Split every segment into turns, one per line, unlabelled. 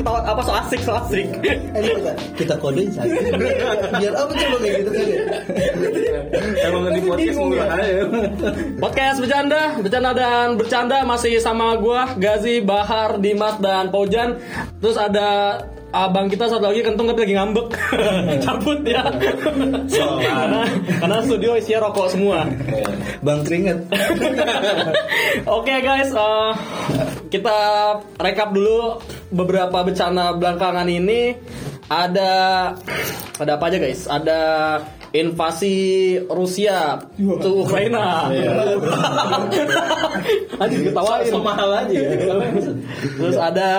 ketawa apa so asik, so asik.
Eh, kita, kita kodein satu. Biar apa coba kayak gitu kan?
Emang di podcast murah aja.
Podcast bercanda, bercanda dan bercanda masih sama gua Gazi, Bahar, Dimas dan Pojan. Terus ada abang kita satu lagi kentung tapi lagi ngambek. Cabut ya. karena karena studio isinya rokok semua.
Bang keringet.
Oke guys, eh, kita rekap dulu beberapa bencana belakangan ini. Ada ada apa aja guys? Ada invasi Rusia ke Ukraina. Anjir ketawain.
Sama hal aja ya.
Terus ada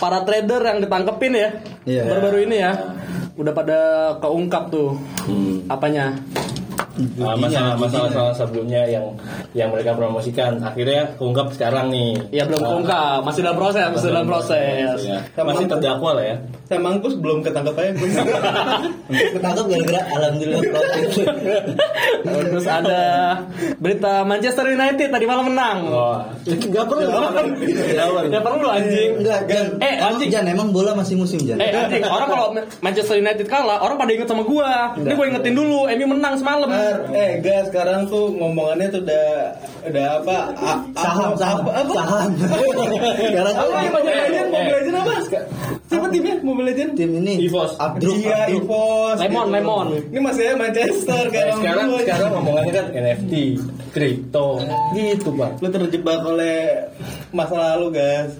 para trader yang ditangkepin ya.
Iya.
Baru-baru ini ya. Udah pada keungkap tuh. Apanya?
Nah, masalah masalah masalah sebelumnya yang yang mereka promosikan akhirnya keungkap sekarang nih.
Ya belum
Nah,
keungkap, masih dalam proses, masih dalam proses.
Ya. Masih terdakwa lah ya.
Saya mangkus belum ketangkep aja.
Ketangkep gara-gara alhamdulillah.
Terus ada berita Manchester United tadi malam menang.
Wah, enggak perlu.
Ya perlu anjing.
Enggak, Jan.
Eh, anjing.
Jan, emang bola masih musim, Jan.
Eh anjing, orang kalau Manchester United kalah, orang pada inget sama gua. Ini gua ingetin dulu, MU menang semalam.
Eh, guys, sekarang tuh ngomongannya tuh udah udah apa? A-
Saham,
apa-
saham,
apa? apa?
saham. Sekarang tuh
Apa Mobile Legends? Mobile Legends apa? Siapa timnya Mobile Legends?
tim ini
Evos.
Abdruk,
Iya. Evos.
Lemon,
gitu.
lemon.
Ini masih ya Manchester kayak orang
sekarang
dulu.
sekarang ngomongannya kan NFT, kripto, gitu pak.
Lu terjebak oleh masa lalu, guys.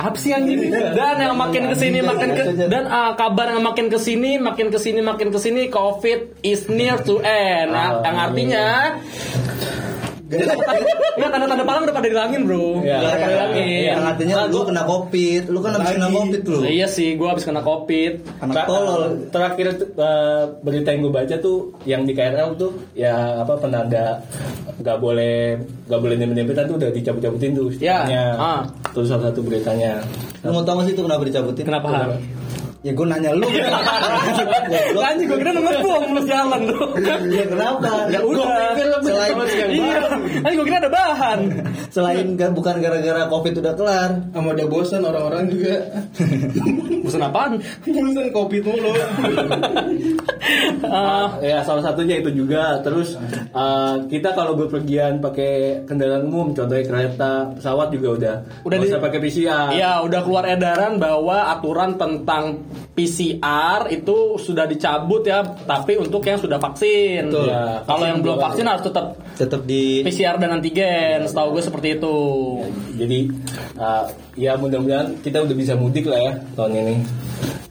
Apa sih anjing? Dan yang makin ke sini makin ke, dan ah, kabar yang makin ke sini makin ke sini makin ke sini COVID is near to end. Nah, yang artinya Enggak tanda-tanda palang udah pada dilangin bro
Iya.
Udah pada dilangin
Yang artinya lu kena covid, lu kan habis kena
Lagi.
covid lu.
Iya sih, gue habis kena covid
Anak tolol.
Terakhir tuh, eh, berita yang gue baca tuh yang di KRL tuh ya apa penanda nggak boleh nggak boleh dempet-dempetan tuh udah dicabut-cabutin tuh
Ya,
stikernya.
ah.
Terus salah satu beritanya.
Lu mau tau gak sih itu kenapa dicabutin?
Kenapa Har?
Ya gue nanya lu. Goblok.
Anjing gue kira nunggu bom terus jalan tuh
Ya kenapa?
Ya udah
Selain
Iya Anjing gue kira ada bahan
selain ga- bukan gara-gara covid udah kelar.
Sama udah bosan orang-orang juga.
Bosan apaan?
bosan kopi mulu.
Eh,
Ya salah satunya itu juga. Terus eh, kita kalau berpergian pakai kendaraan umum, contohnya kereta, pesawat juga udah.
Udah
usah pakai PCR.
Iya, udah keluar edaran bahwa aturan tentang PCR itu sudah dicabut ya, tapi untuk yang sudah vaksin.
Betul.
Ya, Kalau yang belum vaksin harus tetap
Tetap di
PCR dan antigen. Setahu gue seperti itu.
Jadi eh, ya mudah-mudahan kita udah bisa mudik lah ya tahun ini.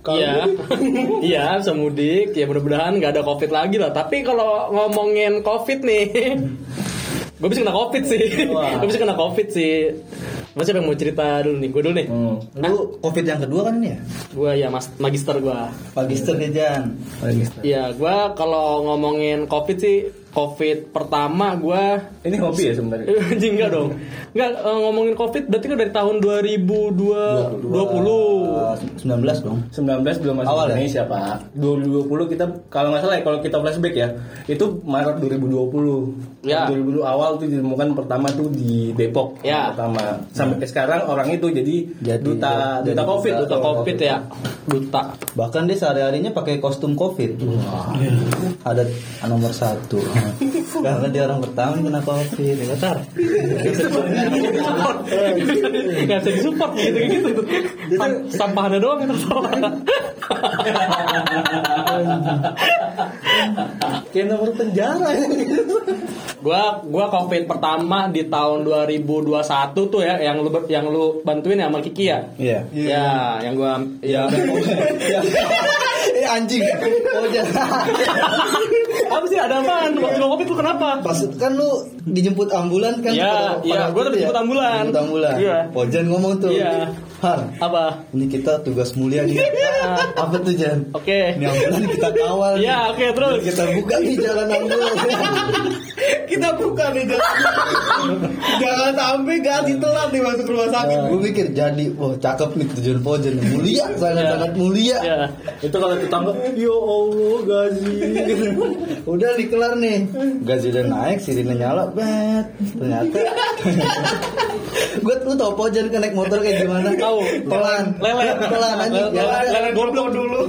Iya, iya bisa mudik. Ya mudah-mudahan nggak ada covid lagi lah. Tapi kalau ngomongin covid nih, gue bisa kena covid sih. Gue bisa kena covid sih. Mas siapa yang mau cerita dulu nih? Gue dulu nih.
Hmm.
lu covid yang kedua kan ya?
Gue ya mas magister gue.
Magister nih Jan.
Iya, gue kalau ngomongin covid sih, covid pertama gue
Ini hobi ya sebenarnya.
Anjing enggak dong. Enggak eh, ngomongin Covid berarti kan dari tahun 2020.
19 dong.
19 belum masuk
Awal ya?
Indonesia pak 2020 kita kalau nggak salah ya kalau kita flashback ya itu Maret 2020
Ya.
2020 awal tuh ditemukan pertama tuh di Depok
Ya.
pertama sampai sekarang orang itu jadi,
Jadi,
duta
jadi
duta covid
Duta Covid ya. Duta.
Bahkan dia sehari-harinya pakai kostum covid. Ada nomor satu. Karena dia orang pertama yang kena covid. Ya, Tar.
Enggak bisa disupport gitu gitu. Sam- Sampahannya doang yang tertawa.
kayak nomor penjara
gua gua Covid pertama di tahun 2021 tuh ya yang lu yang lu bantuin ya sama Kiki ya.
Iya.
Ya, yang gua ya
Eh anjing. Oh jangan.
apa sih ada apaan? Waktu gua Covid lu kenapa?
Pas kan lu dijemput ambulan kan?
Iya, iya, gua
itu
dijemput ambulan.
Dijemput ambulan.
Iya.
Pojan ngomong tuh.
Iya.
Har,
Apa?
ini kita tugas mulia nih. Apa tuh Jan?
Oke.
Ini ambulan kita kawal.
Iya, oke, terus.
Biar Kita buka nih jalan ambulan.
Kita buka nih jangan, jangan sampai ganti telat nih masuk rumah sakit.
Gue mikir jadi, wah cakep nih tujuan Pojan. Mulia, sangat-sangat mulia.
Ya.
itu kalau tetangga ya Allah gaji
Udah dikelar nih Gaji udah naik, sirine nyala Bet Ternyata Gue lu tau Pojan kan naik motor kayak gimana?
Tahu.
Pelan.
Lelet.
Pelan anjing.
Lelet.
Ya.
Lelet goblok dulu.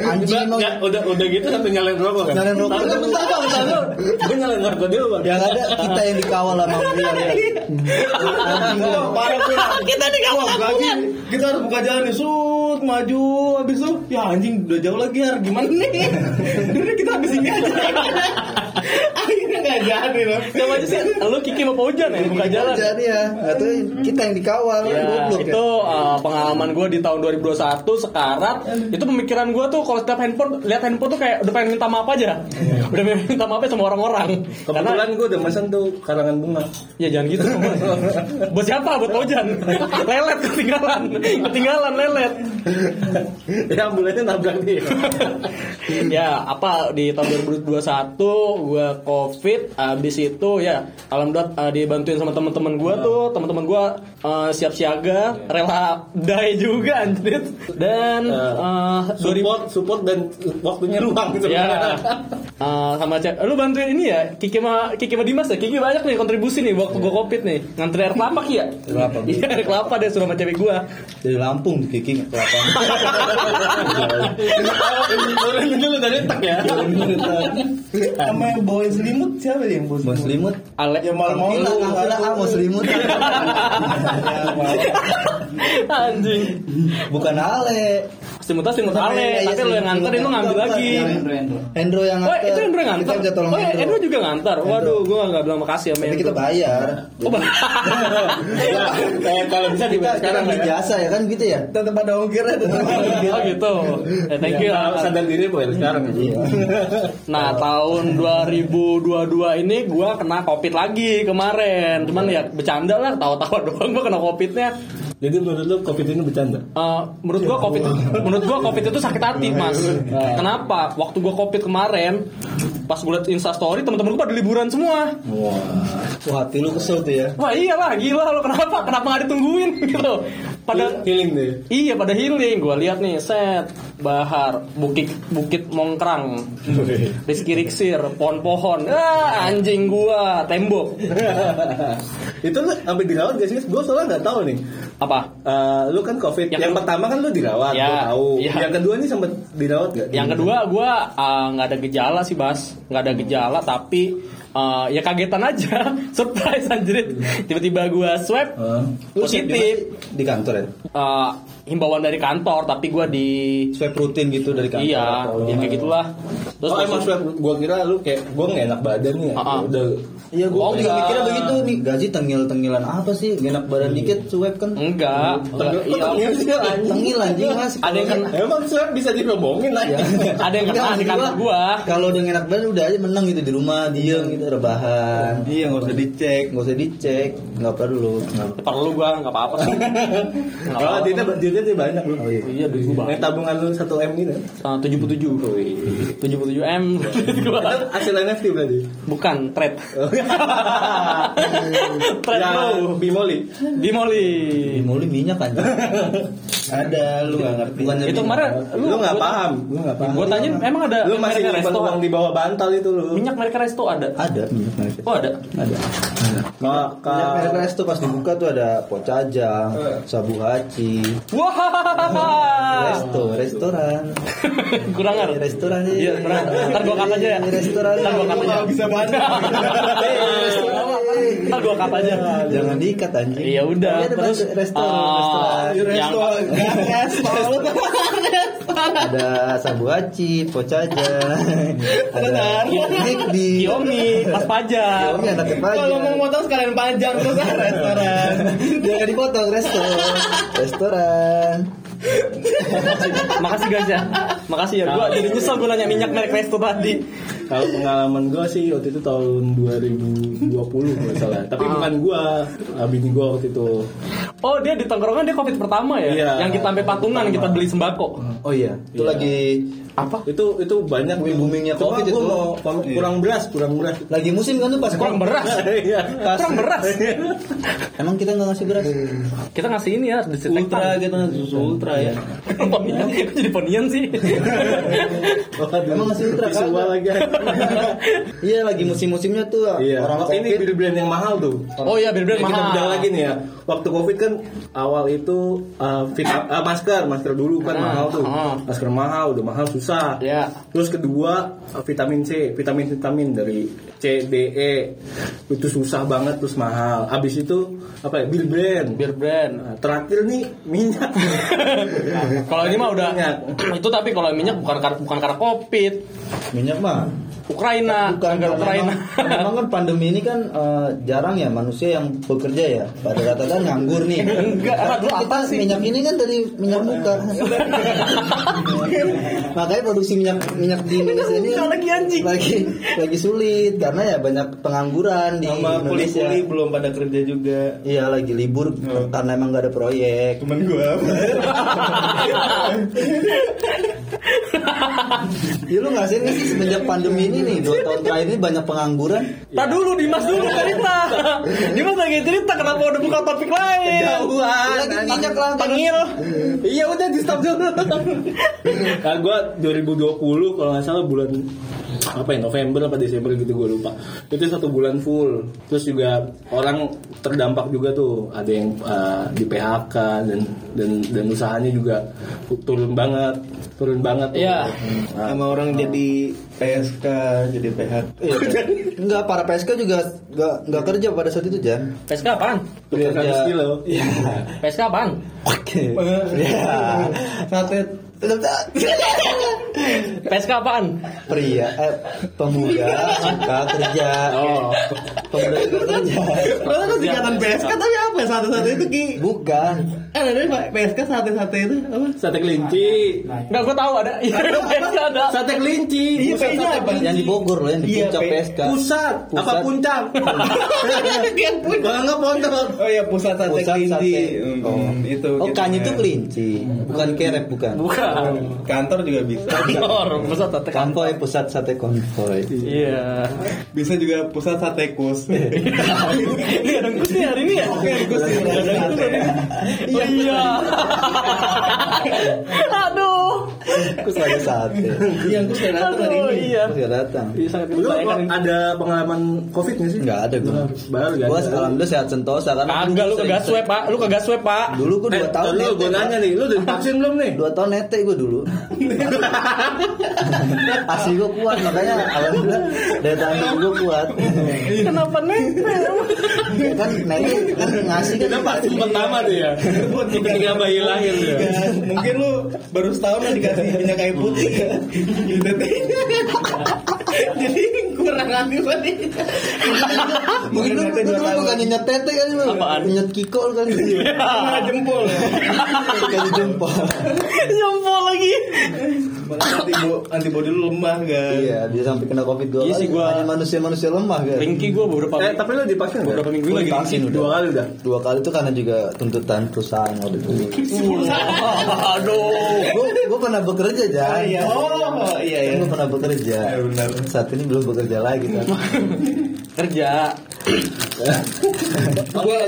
Anjing.
Nggak, udah udah gitu sampai nyalain rokok kan?
Nyalain rokok.
Bentar, bentar, bentar.
Gue nyalain rokok dulu bang.
Yang ada kita yang dikawal sama dia. ya.
Parah gue.
Kita di
Wah, gaji. Kita harus buka jalan nih, sut, maju, habis itu, ya anjing udah jauh lagi ya, gimana nih? Udah kita habis ini aja. Akhirnya nggak jadi loh.
Siapa aja sih? Lu Kiki mau Pojan ya? Buka jalan.
Jadi ya, atau kita yang dikawal.
Ya,
Goblok ya.
itu uh, pengalaman gue di tahun 2021 sekarat itu pemikiran gue tuh kalau setiap handphone lihat handphone tuh kayak udah pengen minta maaf aja udah pengen minta maaf aja sama orang-orang karena
Kebetulan gue udah mesen tuh karangan bunga.
ya jangan gitu buat siapa buat Pojan lelet ketinggalan ketinggalan lelet
ya ambulannya nabrak dia.
ya apa di tahun 2021 gue covid habis itu ya alhamdulillah uh, dibantuin sama teman-teman gue tuh. Teman-teman gue uh, siap siaga rela die juga anjir dan uh, 2000
support support dan waktunya luang gitu.
ya uh, sama cek lu bantuin ini ya Kiki sama Kiki sama Dimas ya Kiki banyak nih kontribusi nih waktu gue covid nih ngantri air kelapa Ki, ya
Kelapa.
iya air kelapa deh suruh sama cewek gue
Dari Lampung Kiki kelapa.
Orang itu lu dari tak ya.
Sama yang bawain selimut siapa yang bawa
selimut?
Ale
Ya malam mau lu.
ah, mau selimut.
anjing
Bukan Ale.
Selimutnya selimut ale,
Iya,
tapi lu yang nganter itu ngambil lagi.
Hendro yang
Oh,
nganter.
itu Endro yang nganter.
Kita tolong
Oh,
Hendro.
Endro juga nganter. Waduh, gua nggak bilang makasih sama
Tapi
Endro.
kita bayar.
Oh, bah.
Kayak kalau bisa dibayar sekarang
sekarang
ya.
jasa ya kan gitu ya.
Tetap ada ongkirnya, tetap ada ongkir.
oh gitu. Eh, thank you.
Kalau sadar diri boleh sekarang.
Iya.
Nah, tahun 2022 ini gua kena Covid lagi kemarin. Cuman ya bercanda lah, tawa-tawa doang gua kena Covidnya.
Jadi menurut lu covid ini bercanda?
Eh, menurut gua covid menurut gua covid itu sakit hati mas. Kenapa? Waktu gua covid kemarin pas gue liat insta story teman-teman gua pada liburan semua.
Wah, Wah, hati lu kesel tuh ya.
wah iyalah gila lo. Kenapa? Kenapa nggak ditungguin? Gitu pada
healing deh.
Iya pada healing, gue lihat nih set Bahar, Bukit Bukit Mongkrang, Rizky Riksir, pohon-pohon, ah anjing gua, tembok,
itu lu sampai dirawat gak sih? Gue soalnya nggak tahu nih.
apa?
Eh, lu kan covid.
Yang
Yang, pertama kan lu dirawat,
Ya,
gua tahu.
ya.
Yang kedua nih sempat dirawat gak?
Yang kedua gua ah, nggak ada gejala sih Bas, nggak ada gejala tapi ah, ya kagetan aja, surprise anjir. Tiba-tiba gua swab
Lu
positif,
di kantor ya?
Ah, himbauan dari kantor tapi gua di
Swab rutin gitu dari kantor.
iya,
atau-
ya kayak gitulah. Terus
oh emang swab gue kira lu kayak gue nggak enak badan nih. ya.
Ah, ah.
Udah
Iya, gue
Oh,
mikirnya begitu nih. Gaji tengil-tengilan apa sih? Gak enak badan dikit swab kan?
enggak,
Tengil-
iya.
tengil sih, anjing.
Tengil anjing mas.
Ada yang kena
Emang swab bisa dirombongin
Ya.
aja.
Ada yang kena
Enggak,
di kantor gua.
Kalau udah enak badan udah aja menang gitu di rumah diem gitu rebahan.
Iya, nggak usah dicek.
Nggak usah dicek, nggak perlu. Nggak-
Perlu gua nggak apa-apa sih. Nggak
Kalau duitnya dia banyak lu.
Oh iya.
Iya duit gua
Yang tabungan lu 1 M gitu.
Uh, 77 77 M gua.
Itu hasil NFT berarti.
Bukan trade Trade
Ya,
bro
Bimoli.
Bimoli
Dimulai minyak kan? ada, lu nggak ngerti.
Itu kemarin
Lu nggak paham, lu nggak paham.
Gua tanyain emang ada
Lu
minyak
masih
resto
uang di bawah bantal itu lu.
Minyak merek resto ada
Ada. Minyak merek.
Oh ada?
Ada.
Ka- ka-
Minyak merek resto pas dibuka tuh ada pocajang, sabu haci,
Wah.
Resto, restoran.
Kurang ngar
Restoran
Iya kurang. Ntar gua cut aja ya.
Restoran.
Ntar gua cut aja.
Bisa banyak.
Ntar gua cut aja.
Jangan diikat anjing.
Iya udah.
Ada
terus
bahasa restoran,
ah,
restoran. Ada sabu haci, pocajang. ada di
Kiyomi pas pajak
Kiyomi anaknya pajak.
Kalau mau motong sekalian panjang terus ah, restoran.
Jangan dipotong resto. Restoran.
Makasih guys ya Makasih ya Gua jadi nyesel gue nanya minyak merek resto tadi
Kalau pengalaman gue sih waktu itu tahun 2020 kalau salah. Tapi
Ah.
bukan gue, bini gue waktu itu.
Oh dia di tongkrongan dia covid pertama ya
Iya.
Yang kita sampai patungan kita beli sembako
Oh iya, itu
Iya.
lagi
Apa?
Itu itu banyak
Booming-boomingnya
Cuma
COVID itu.
mau kurang, kurang beras, kurang beras.
Lagi musim kan tuh pas
Kurang beras.
Iya.
Pas-
Kurang beras.
Emang kita nggak ngasih beras?
Kita ngasih ini ya, disinfektan.
Ultra gitu susu ultra ya.
Ponian, jadi ponian sih.
Emang ngasih ultra kan?
Lagi.
Iya lagi musim-musimnya tuh
Iya.
orang
Waktu ini
covid.
brand yang mahal tuh.
Oh iya, bener-bener
Kita
mahal.
bilang lagi nih ya. Waktu covid kan awal itu uh, uh, masker, masker dulu kan
Ah,
mahal tuh.
ah.
Masker mahal, udah mahal susah.
Ya.
Terus kedua vitamin C, vitamin vitamin dari C, D, E itu susah banget terus mahal. Abis itu apa ya? Bill brand.
Beer brand.
Nah, terakhir nih minyak.
Kalau ini mah udah
Minyak.
itu tapi kalau minyak bukan karena bukan karena covid,
Minyak mah.
Ukraina,
Bukan
negara Ukraina.
Memang, memang kan pandemi ini kan eh, jarang ya manusia yang bekerja ya. Pada rata kan nganggur nih.
Enggak,
Tapi
lu
kita
apa sih?
minyak ini kan dari minyak muka. Makanya produksi minyak minyak di Indonesia ini
Lagi anjing.
lagi lagi sulit karena ya banyak pengangguran di
Sama
Indonesia.
kuli-kuli belum pada kerja juga.
Iya lagi libur karena emang gak ada proyek.
Temen gua
Ya lu nggak sih semenjak pandemi ini nih dua tahun terakhir ini banyak pengangguran.
Tak dulu Dimas dulu cerita. Dimas lagi cerita kenapa udah buka topik lain.
Lagi minyak lah.
Tengil.
Iya udah di stop dulu. kan gue 2020 kalau nggak salah bulan apa ya November apa Desember gitu gue lupa. Itu satu bulan full. Terus juga orang terdampak juga tuh. Ada yang uh, di PHK dan dan dan usahanya juga turun banget, turun banget.
Iya.
Nah,
sama orang jadi PSK, jadi PHK.
Iya, Jan. Enggak, para PSK juga enggak enggak kerja pada saat itu, Jan.
PSK apaan?
Kerja kilo.
Iya.
PSK apaan?
Oke.
Sate
PSK apaan?
Pria eh pemuda suka kerja.
Oh.
Pemuda suka kerja.
Kalau kan singkatan PSK tapi apa ya sate-sate itu Ki?
Bukan.
Eh ada PSK sate-sate itu apa?
Sate kelinci.
Enggak, gue tahu ada. PSK ada.
Sate kelinci.
Iya,
sate
apa?
Yang di Bogor loh, yang di
Iya,
puncak PSK.
Pusat, apa puncak?
Yang punya.
Kalau nggak pondok.
Oh iya pusat sate
Pusat
kelinci.
Oh.
itu.
Oh, kan itu kelinci, bukan kerep bukan.
Bukan.
Kantor juga bisa.
Kantor, pusat sate kantor.
Konvoy pusat sate konvoy.
Iya.
Bisa juga pusat sate kus.
Ini ada Gus nih hari ini ya?
Oke, nih.
Ada. Oh iya. Aduh.
Terus lagi sate.
Iya, Gus udah datang hari ini.
iya.
Terus dia datang.
Iya, sangat
Lu ada pengalaman covid nggak sih?
Enggak ada gua.
Baru kan?
Gua alhamdulillah sehat sentosa karena
Kagak lu kagak swab, Pak. Lu kagak swab, Pak.
Dulu gua
Eh,
2 tahun
dulu
nete,
gue nanya nih, lu udah divaksin belum nih?
Dua tahun nete gue dulu Asli gue kuat Makanya Alhamdulillah Daya tahan gue kuat
Kenapa nih?
Kan nete kan ngasih kan
vaksin pertama tuh ya. Ketika bayi lahir ya.
Ya, mungkin lu baru setahun lah dikasih minyak kayu putih ya. Jadi kurang ambil tadi.
Mungkin lu bukan nyet tete kan lu
Apaan?
Nyet kiko
Kena jempol.
Jempol
Jempol lagi.
Antibo- Antibody lu lemah kan.
Iya dia sampai kena covid dua
Iya
kali
sih, gua-
Hanya manusia-manusia lemah kan
Ringki gue beberapa
Eh, tapi lu divaksin
beberapa minggu
Gua
lagi.
divaksin udah
Dua kali udah.
Dua kali itu karena juga tuntutan perusahaan waktu itu
Aduh.
Gue gue pernah bekerja
iya. Oh, iya iya.
Gue pernah bekerja
Iya, benar.
Saat ini belum bekerja lagi kan
Kerja.
Gua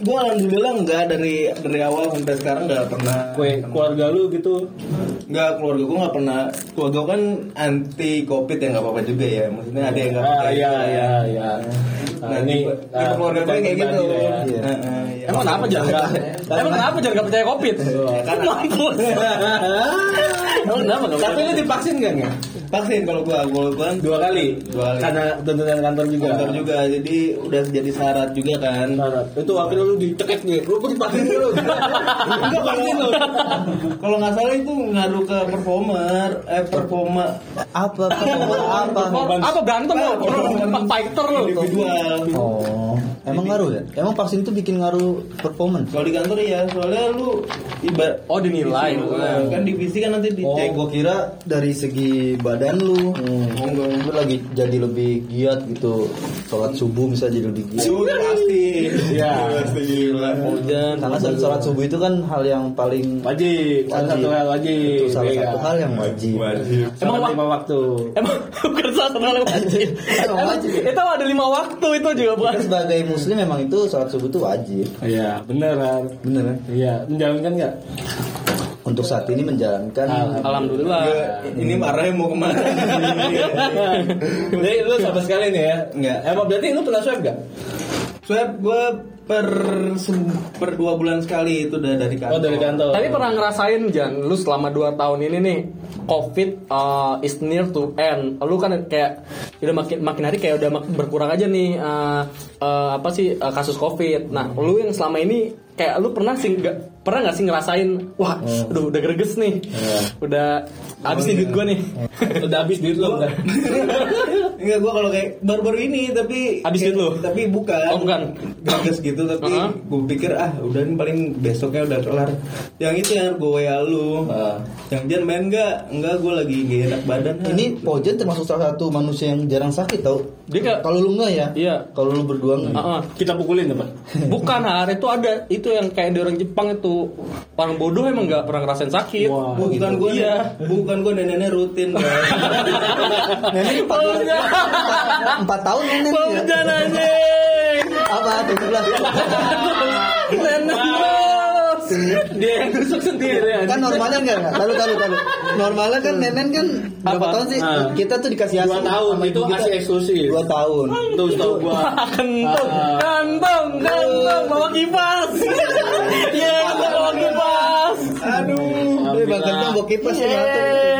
gua alhamdulillah enggak dari dari awal sampai sekarang enggak pernah
Kue keluarga lu gitu.
Enggak keluarga gua enggak pernah keluarga kan anti covid ya enggak apa-apa juga ya. Maksudnya ada yang enggak
Ah iya iya iya.
Nah, ini
ah,
keluarga gue kayak gitu.
ya.
Iya.
Heeh, iya.
Emang kenapa jangan? Emang kenapa jangan nggak percaya covid?
karena-
Mampus. Emang kenapa nggak
Tapi lu divaksin nggak nggak?
Vaksin kalau gua, gua gua kan
Dua kali.
Dua kali.
Karena tuntutan kantor juga.
kantor juga, jadi udah jadi syarat juga kan.
Syarat. Itu akhirnya lu dicekek nih. Lu kok divaksin dulu?
Enggak vaksin loh. Kalau nggak salah itu ngaruh ke performer, eh performa
Apa apa apa
Apa berantem lo? Fighter lo.
individual.
Oh, emang ngaruh ya? Emang vaksin itu bikin ngaruh performance?
Kalau di kantor ya, soalnya lu ibarat
Oh dinilai.
kan divisi kan nanti
Oh,
dicek.
gua kira dari segi badan lu
Hmm.
lu lagi jadi lebih giat gitu sholat subuh bisa jadi lebih giat
Sudah pasti.
Iya.
Pasti gila.
Hujan.
karena sholat subuh itu kan hal yang paling
Wajib, salah
Wajib.
satu hal wajib.
itu salah
Iya.
satu hal yang wajib
Wajib.
Emang
lima waktu.
Emang bukan salah satu hal yang wajib.
Emang wajib.
Itu ada lima waktu itu juga bukan.
Sebagai muslim memang itu sholat subuh itu wajib
Iya, beneran.
bener kan
Iya, menjalankan nggak?
untuk saat ini menjalankan
Alhamdulillah.
Ini marahnya mau ke mana?
Jadi lu sama sekali nih ya?
Nggak.
Emang berarti lu pernah swab gak?
Swab gue per se- per dua bulan sekali itu udah dari kantor.
Oh dari kantor.
Tapi pernah ngerasain Jan, lu selama 2 tahun ini nih COVID uh, is near to end. Lu kan kayak udah makin makin hari kayak udah berkurang aja nih uh, uh, apa sih uh, kasus COVID. Nah, lu yang selama ini kayak lu pernah sih nggak pernah nggak sih ngerasain wah aduh udah greges nih udah habis nih duit gue nih
Udah habis duit lu enggak?
Enggak gue kalau kayak baru-baru ini tapi
Habis duit lu?
Tapi bukan.
Oh, bukan.
Gagas gitu tapi
Uh-huh.
gue pikir ah udah ini paling besoknya udah kelar. Yang itu yang gue WA lu.
Ah.
Yang Jan main enggak? Enggak gue lagi gak enak badan. ah.
ini Pojen termasuk salah satu manusia yang jarang sakit tau
dia
kalau lu enggak ya
Iya.
kalau lu berdua enggak
uh-uh.
Kita pukulin apa?
bukan har itu ada itu yang kayak di orang Jepang itu. Orang bodoh emang nggak pernah ngerasain sakit.
Wah.
bukan gue
Iya.
bukan gue neneknya rutin guys.
nenek empat, empat tahun nenek ya?
Hujan anjing.
Apa? Tuh sebelah
bos
Dia yang tusuk sendiri ya.
kan normalnya enggak enggak lalu lalu lalu normalnya kan nenek kan berapa
Apa?
tahun sih
Ah.
kita tuh dikasih
Dua tahun,
sama
itu. ASI eksklusif.
dua tahun
Tuh tau gua.
kentong kentong kentong bawa kipas iya bawa kipas
Bakal dong bawa kipas ya.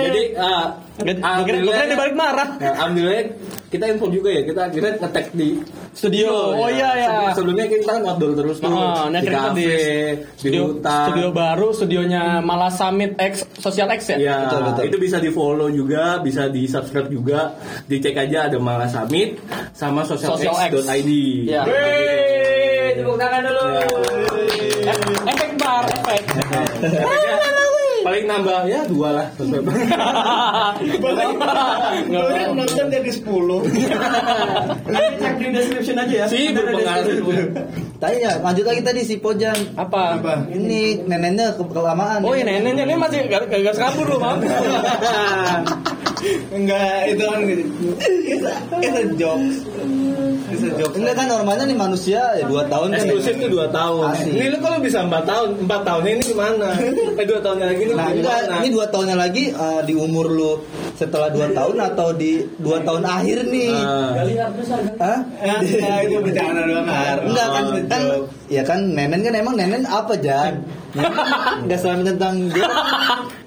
Jadi ah,
Gue kira gue kira dia balik marah
Ya, alhamdulillah kita info juga ya kita akhirnya ngetek di
Studio. Oh, iya, iya.
Sebelum- Sebelumnya kita kan outdoor terus tuh
Oh,
di
akhirnya kita
kafe,
di
di
studio,
hutan.
studio baru, studionya Malah Summit X Social X ya?
Ya,
Betul, betul.
itu bisa di follow juga, bisa di subscribe juga. Dicek aja ada Malah Summit sama
Social X.
socialx.id.
Ya. Wih, tepuk tangan dulu. Ef- Efek bar, efek.
Paling nambah ya dua lah.
Gue nonton jadi 10
Cek di description aja ya.
Sih berpengaruh.
Tanya, lanjut lagi tadi si Pojan.
Apa?
Apa?
Ini neneknya ke kelamaan.
Oh iya neneknya ini masih gak, gak, kabur loh maaf.
Enggak, itu kan It's a, it's a joke It's a joke
Enggak kan normalnya nih manusia ya 2 tahun kan.
Eksklusif tuh dua tahun. Ini lu kalau bisa empat tahun, empat tahunnya ini gimana? Eh dua tahunnya lagi ini
Nah, enggak,
gimana?
ini dua tahunnya lagi eh, di umur lu setelah dua tahun atau di dua tahun akhir nih?
Ah.
Hah?
Ya, itu bercanda doang.
Enggak kan,
Oh,
kan ya kan nenen kan emang nenen apa Jan? Enggak selama tentang dia.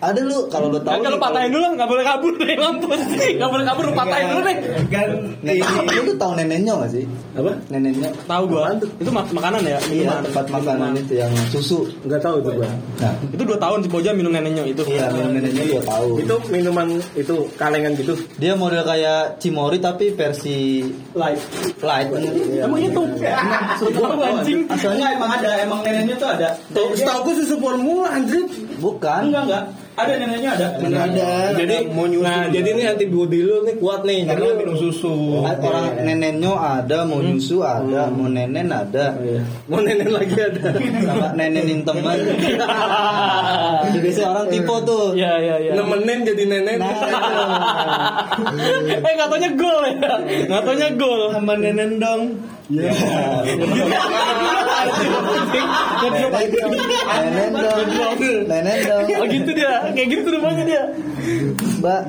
Ada lu kalau lu tahu.
Kalau patahin dulu nggak boleh kabur deh mampus. Nggak boleh kabur lu patahin dulu deh.
Kan
Nenek,
ini
lu tuh tahu nenennya gak sih?
Apa?
Nenennya.
Tahu gua. Itu mak- makanan ya.
Iya,
minuman.
tempat makanan itu yang susu.
Enggak tahu itu gua.
Nah,
Itu dua tahun si Boja minum neneknya itu.
iya, nenennya dua tahun.
Itu minuman itu kalengan gitu.
Dia model kayak Cimori tapi versi
Light.
light.
Emang itu? Tahu anjing.
Asalnya
emang ada, emang neneknya tuh ada.
Tuh, setahu gua susu formula anjir.
bukan.
Enggak enggak, ada neneknya ada.
Ada
Jadi
mau nyusu
Nah, jadi ini antibody lu nih kuat nih.
Karena
Jadi
minum susu
Orang nenennya ada, mau nyusu ada, mau nenen ada.
Iya. Mau nenek lagi ada.
Sama nenenin teman. Itu biasanya orang tipe tuh.
Iya iya iya.
Nemenin jadi nenek.
Nah,
Eh nggak taunya gol ya. Nggak taunya gol.
Sama nenen dong
nenen dong, nenen dong,
Oh gitu dia. Kayak gitu rumahnya dia.
Mbak,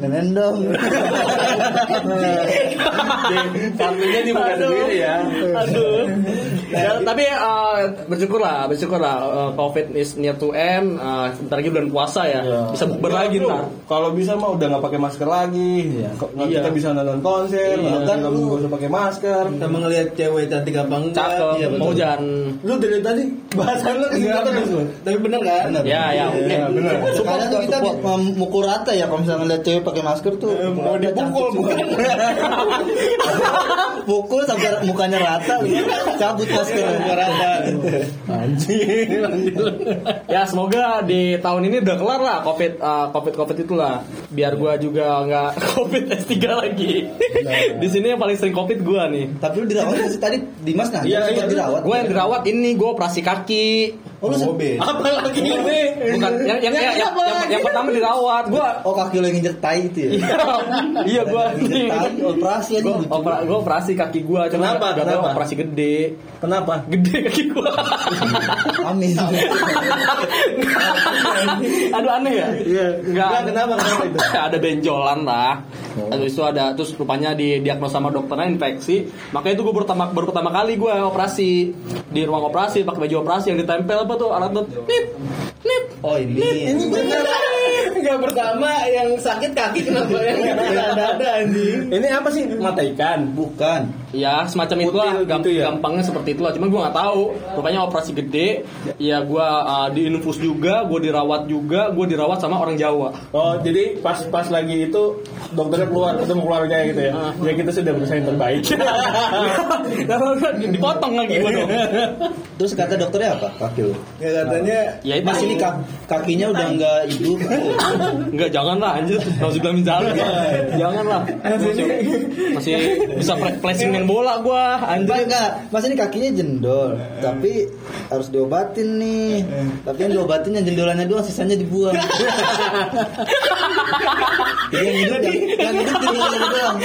nenen dong.
Kartunya dibuka sendiri ya.
Aduh. Ya, tapi eh, bersyukurlah, bersyukurlah eh, COVID is near to end. Eh, sebentar lagi bulan puasa ya. Bisa bukber lagi
Bro,
ntar.
Kalau bisa mah udah nggak pakai masker lagi. Nggak
Iya.
kita bisa nonton konser,
Iya.
bahkan lu nggak usah pakai masker.
Sama ngeliat cewek cantik apa enggak
Cakep.
Iya, betul.
Mau jangan.
Lu dari tadi bahasan lu
ke
sini lu.
Tapi bener kan.
Ya ya oke.
Iya, bener.
Kita mau pukul rata ya kalau misalnya lihat cewek pakai masker tuh.
Mau
rata,
dipukul bukan?
Pukul sampai mukanya rata, cabut maskernya.
Pukul rata.
Anjing, anjing.
Ya semoga di tahun ini udah kelar lah covid uh, covid covid itulah biar gua juga nggak covid S3 lagi. di sini yang paling sering covid gua nih.
Tapi lu dirawat sih tadi Dimas nggak?
Iya, iya.
dirawat.
Gue yang dirawat ini gue operasi kaki.
Oh, lu.
Apa lagi ini?
Bukan yang yang, yang, yang, yang- yang pertama dirawat. Gue
Oh kaki lu yang nginjek tai itu ya?
iya gue
Tai operasi aja
gue operasi kaki gue cuma
Kenapa?
gak
Kenapa?
operasi gede
Kenapa?
gede kaki gue
Amin.
aduh aneh ya
Iya.
Enggak.
Kenapa? Kenapa itu?
ada benjolan lah. Terus itu ada terus rupanya didiagnosa sama dokternya infeksi. Makanya itu gue baru pertama baru pertama kali gue operasi di ruang operasi pakai baju operasi yang ditempel apa tuh alat tuh nip nip
Oh ini.
Ini bener. Enggak pertama yang sakit kaki kenapa yang ada ada anjing.
Ini apa sih? Mata ikan.
Bukan.
Ya semacam itu lah Gamp-
gitu ya?
gampangnya seperti itulah cuman gue nggak tahu rupanya operasi gede ya gue uh, diinfus juga gue dirawat juga gue dirawat sama orang Jawa
Oh, jadi pas pas lagi itu dokternya keluar ketemu keluarganya gitu ya. Ya kita sudah berusaha yang terbaik.
dipotong lagi dong
Terus kata dokternya apa kaki lu?
Ya katanya
ya itu
Mas ini kak- kakinya udah nggak hidup.
Enggak, janganlah anjir. Harus bilang minjalan. Janganlah. Masih, masih bisa placing main bola gua,
Enggak,
anjir.
enggak. Mas ini kakinya jendol, tapi harus diobatin nih. Tapi yang diobatin yang jendolannya doang, sisanya dibuang. Jadi yang hidup yang hidup jendolannya doang.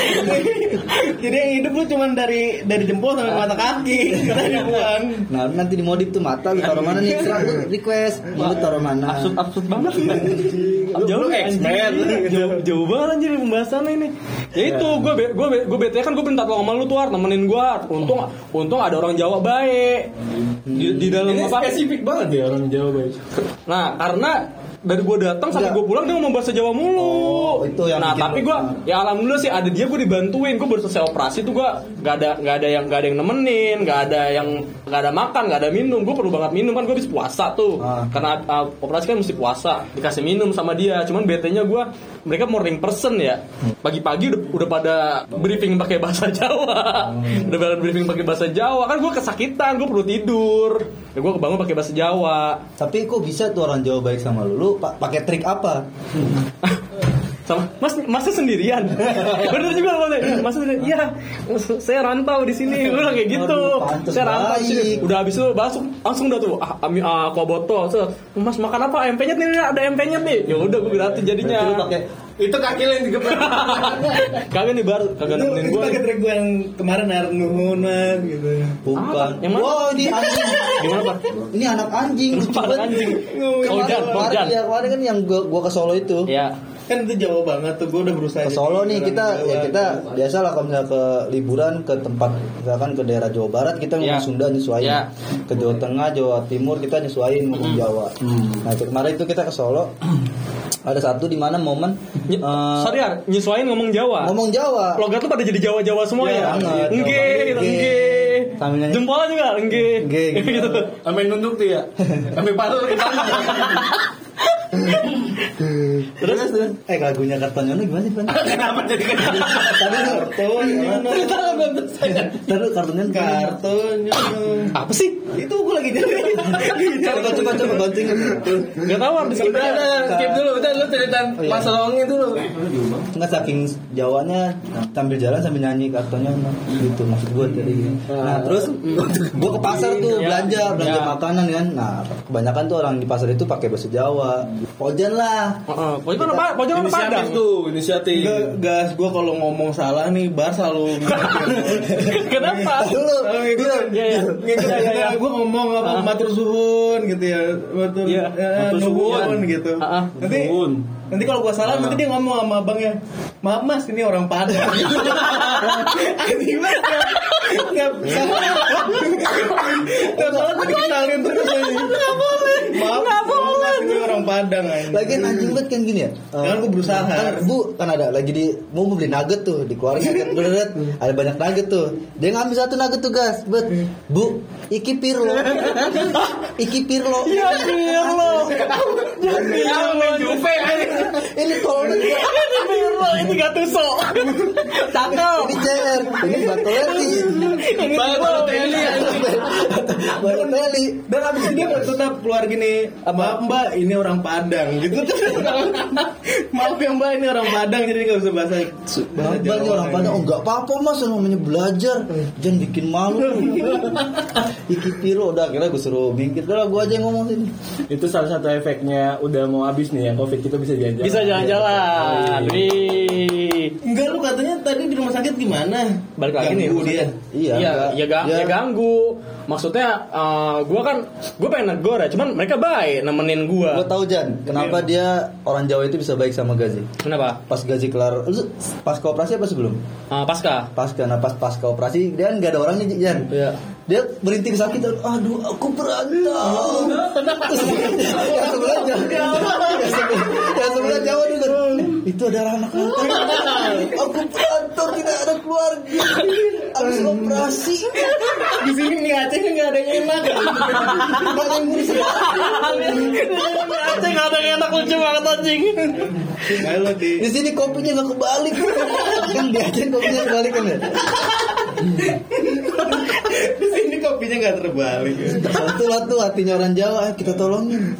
jadi yang hidup lu cuman dari dari jempol sampai mata kaki. Katanya buang.
Nah nanti dimodif tuh mata lu taruh mana nih? Lu request, mau lu taruh mana?
Absurd absurd banget.
Lu expert.
Jauh, jauh banget anjir pembahasannya ini. Ya itu gue gue gue bete kan gue minta tolong sama lu tuh Ar, nemenin gue. Untung untung ada orang Jawa baik. Di, di dalam
Ini
apa?
spesifik banget ya orang Jawa guys.
Nah, karena dari gue datang sampai gue pulang dia ngomong bahasa Jawa mulu.
Oh, itu yang
nah, tapi gue ya alhamdulillah sih ada dia gue dibantuin. Gue baru selesai operasi tuh gue nggak ada nggak ada yang nggak ada yang nemenin, nggak ada yang nggak ada makan, nggak ada minum. Gue perlu banget minum kan gue habis puasa tuh.
Ah.
Karena uh, operasi kan mesti puasa, dikasih minum sama dia. Cuman bete-nya gue mereka morning person ya. Pagi-pagi udah, udah pada briefing pakai bahasa Jawa. Udah pada briefing pakai bahasa Jawa. Kan gue kesakitan, gue perlu tidur. Ya gue kebangun pakai bahasa Jawa.
Tapi kok bisa tuh orang Jawa baik sama lu? Lu pa- pakai trik apa?
sama mas masnya sendirian bener juga mas mas sendirian iya saya rantau di sini gue bilang kayak gitu
Aduh,
saya rantau di sini udah habis itu langsung langsung udah tuh ah, ami ah, kok botol Set, mas makan apa penyet nih ada penyet nih ya udah gue gratis jadinya
pakai
Itu kaki lo yang digeprek.
kagak nih baru kagak nemenin
itu
gue
pakai trik gue yang kemarin air nuhun mas gitu.
bukan.
Yang mana?
Wow, ini anjing.
gimana pak
Ini anak anjing. lucu
Anak
banget.
anjing.
Kemarin-
Ojan,
kemarin, ya, kemarin kan yang gua, gua ke Solo itu.
ya
Kan itu jauh banget tuh gue udah berusaha.
Ke Solo nih kita
Jawa.
ya kita biasa lah kalau misalnya ke liburan ke tempat misalkan ke daerah Jawa Barat kita ngomong
Ya.
Sunda nyesuaiin.
Ya.
Ke Jawa Tengah, Jawa Timur kita nyesuaiin ngomong Jawa. Nah, itu kemarin itu kita ke Solo. Ada satu di mana momen
Ny-
eh,
sorry ya nyesuaiin ngomong Jawa
ngomong Jawa.
logat lu pada jadi Jawa Jawa semua
Iya,
ya
banget.
enggak gitu enggak
Sambil nyanyi.
jempolnya juga enggak
Nggih, gitu.
gitu
Sampai nunduk tuh ya. Sampai palu ke.
Terus, terus eh lagunya Kartonyono gimana sih, Pan?
Kenapa jadi kenapa?
Tadi
Kartun, gimana?
Tadi Kartonyono gimana?
Kartun,
apa sih
itu gue lagi jadi.
Coba coba coba bantingin.
Nggak tahu artis
Udah, udah, skip dulu. Udah, lu ceritain
Oh, iya.
Mas Longin dulu.
Nggak saking Jawanya sambil jalan sambil nyanyi Kartonyono gitu maksud gue tadi. Nah terus gue ke pasar tuh
Ya.
belanja belanja makanan kan. Nah kebanyakan tuh orang di pasar itu pakai bahasa Jawa. Pojan lah.
Heeh, pojok apa? Pojok apa
Inisiatif
Padang?
tuh, inisiatif.
Enggak, gas gue kalau ngomong salah nih bar selalu
Kenapa? Iya, iya.
Ngikutin.
Iya, iya, iya.
gue ngomong apa
Ah.
matur suhun gitu ya matur
Iya,
matur
nuwun
suwun.
gitu nanti nanti kalau gue salah nanti dia ngomong sama abangnya maaf mas ini orang Padang anjing banget nggak salah nggak salah tuh dikenalin terus anjing maaf maaf mas ini Padang anjing
Lagian anjing banget kan gini ya.
Kan gua berusaha.
Kan, bu kan ada lagi di mau beli nugget tuh dikeluarin nugget berat ada banyak nugget tuh. Dia ngambil satu nugget tuh gas. Bet. Bu, iki pir lo. Iki Pirlo.
Ya Pirlo. Pirlo.
Juve
Ini tolong
Ini Pirlo, ini Gattuso. Cakep.
ini CR, ini Batoletti.
Ini Pirlo.
Balotelli.
Dan abis itu dia tetap keluar gini Maaf mbak ini orang Padang gitu Maaf ya mbak ini orang Padang Jadi gak bisa bahasa bahasa
ini orang pada oh enggak apa-apa mas namanya belajar jangan bikin malu Iki Piro udah akhirnya gue suruh minggir udah gue aja yang ngomong sini
Itu salah satu efeknya udah mau habis nih yang covid kita bisa jalan-jalan
Bisa jalan-jalan. Wih.
Enggak lu katanya tadi di rumah sakit gimana?
Balik lagi nih.
Dia
iya
Iya,
enggak.
ya, ga-
Ya,
ya ganggu. Maksudnya, eh, gua kan, gue pengen negor ya, cuman mereka baik nemenin gua.
gue tahu Jan kenapa dia orang Jawa itu bisa baik sama Gazi
Kenapa?
pas Gazi kelar pas kooperasi apa sebelum
Eh, pasca.
pas karena pas pas kooperasi dia kan nggak ada orangnya Jan
Iya.
dia berhenti di sakit aduh aku berantem Terus yang sebelah jauh yang sebelah, yang sebelah jauh juga itu adalah anak anak aku berantem tidak ada keluarga. Habis operasi.
Di sini nih Aceh nggak ada yang enak.
Nggak ada yang ngurus.
Anjing ada yang enak lucu banget anjing.
Di
di sini kopinya nggak kebalik. Kan di Aceh kopinya kebalik kan ya?
Di sini kopinya nggak terbalik.
Satu lah tuh hatinya orang Jawa. Kita tolongin.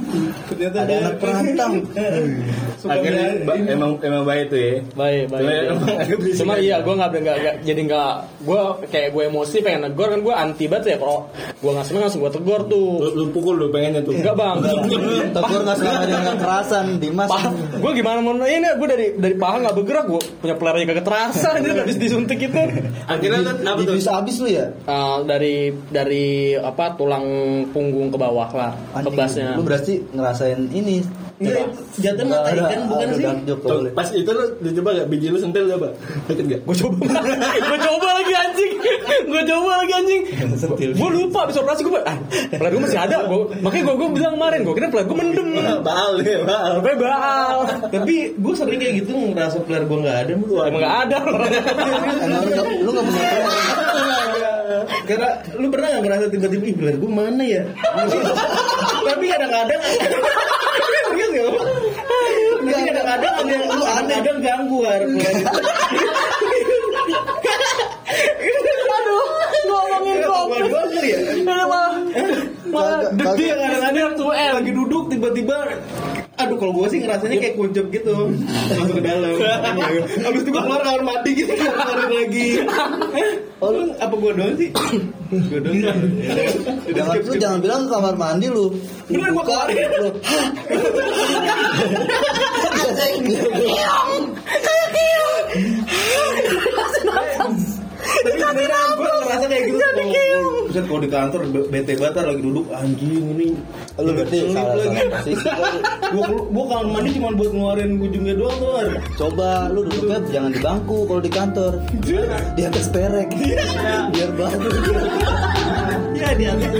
Ternyata
ada
dia-
anak perantau.
Suka
Akhirnya
berani.
ba- emang emang baik tuh ya.
Baik, baik.
Cuma berisik
Cuma
aja.
iya, gue nggak nggak nggak- jadi nggak, gue kayak gue emosi pengen negor kan gue anti banget ya kalau gue nggak seneng langsung gue tegur
lu,
tuh.
lu pukul lu pengennya tuh?
Enggak bang,
tegur nggak selama dengan kekerasan Dimas.
Gue gimana mau ini gue dari dari paha nggak bergerak gue punya pelernya kagak terasa ini habis disuntik itu.
Akhirnya kan apa tuh?
Bisa habis lu ya?
Eh, dari dari apa tulang punggung ke bawah lah kebasnya
lu berarti ngerasain ini
Iya, jatuh mata ikan bukan sih?
Pas itu lu lu coba gak biji lu sentil gak pak deket gak
gue coba. Gue coba lagi anjing. Gue coba lagi anjing. Gue lupa habis operasi gue ah peler gue masih ada gue makanya gue gue bilang kemarin gue kira peler gue mendem.
Baal ya baal.
Rupanya baal.
Tapi gue sering kayak gitu ngerasa peler gue nggak ada mulu.
emang gak ada.
Emang lu nggak- nggak punya
Karena lu pernah gak ngerasa tiba-tiba ih peler gue mana ya? Tapi kadang-kadang ya? Kadang-kadang ada yang kadang-kadang ganggu
aduh ngomongin
kali ya?
mah malah detik kadang-kadang tuh
Lagi duduk tiba-tiba Aduh kalau gue sih ngerasanya kayak kuncup gitu. Masuk ke dalam. Habis itu gue keluar kamar mandi gitu Keluar lagi. Oh lu apa gue doang sih? Gue doang
jangan lu jangan bilang ke kamar mandi lu.
Bener, gua
Buka,
keluarin.
lu
Tapi beneran gue ngerasa kayak gitu. Kalau Bisa kalau di kantor be- bete banget lagi duduk anjing ini
lu
Selip
salah
lagi. Gue gue kamar mandi cuma buat ngeluarin ujungnya doang tuh
coba lu duduknya jangan di bangku kalau di kantor. Di atas perek. Biar bagus.
Ya di atas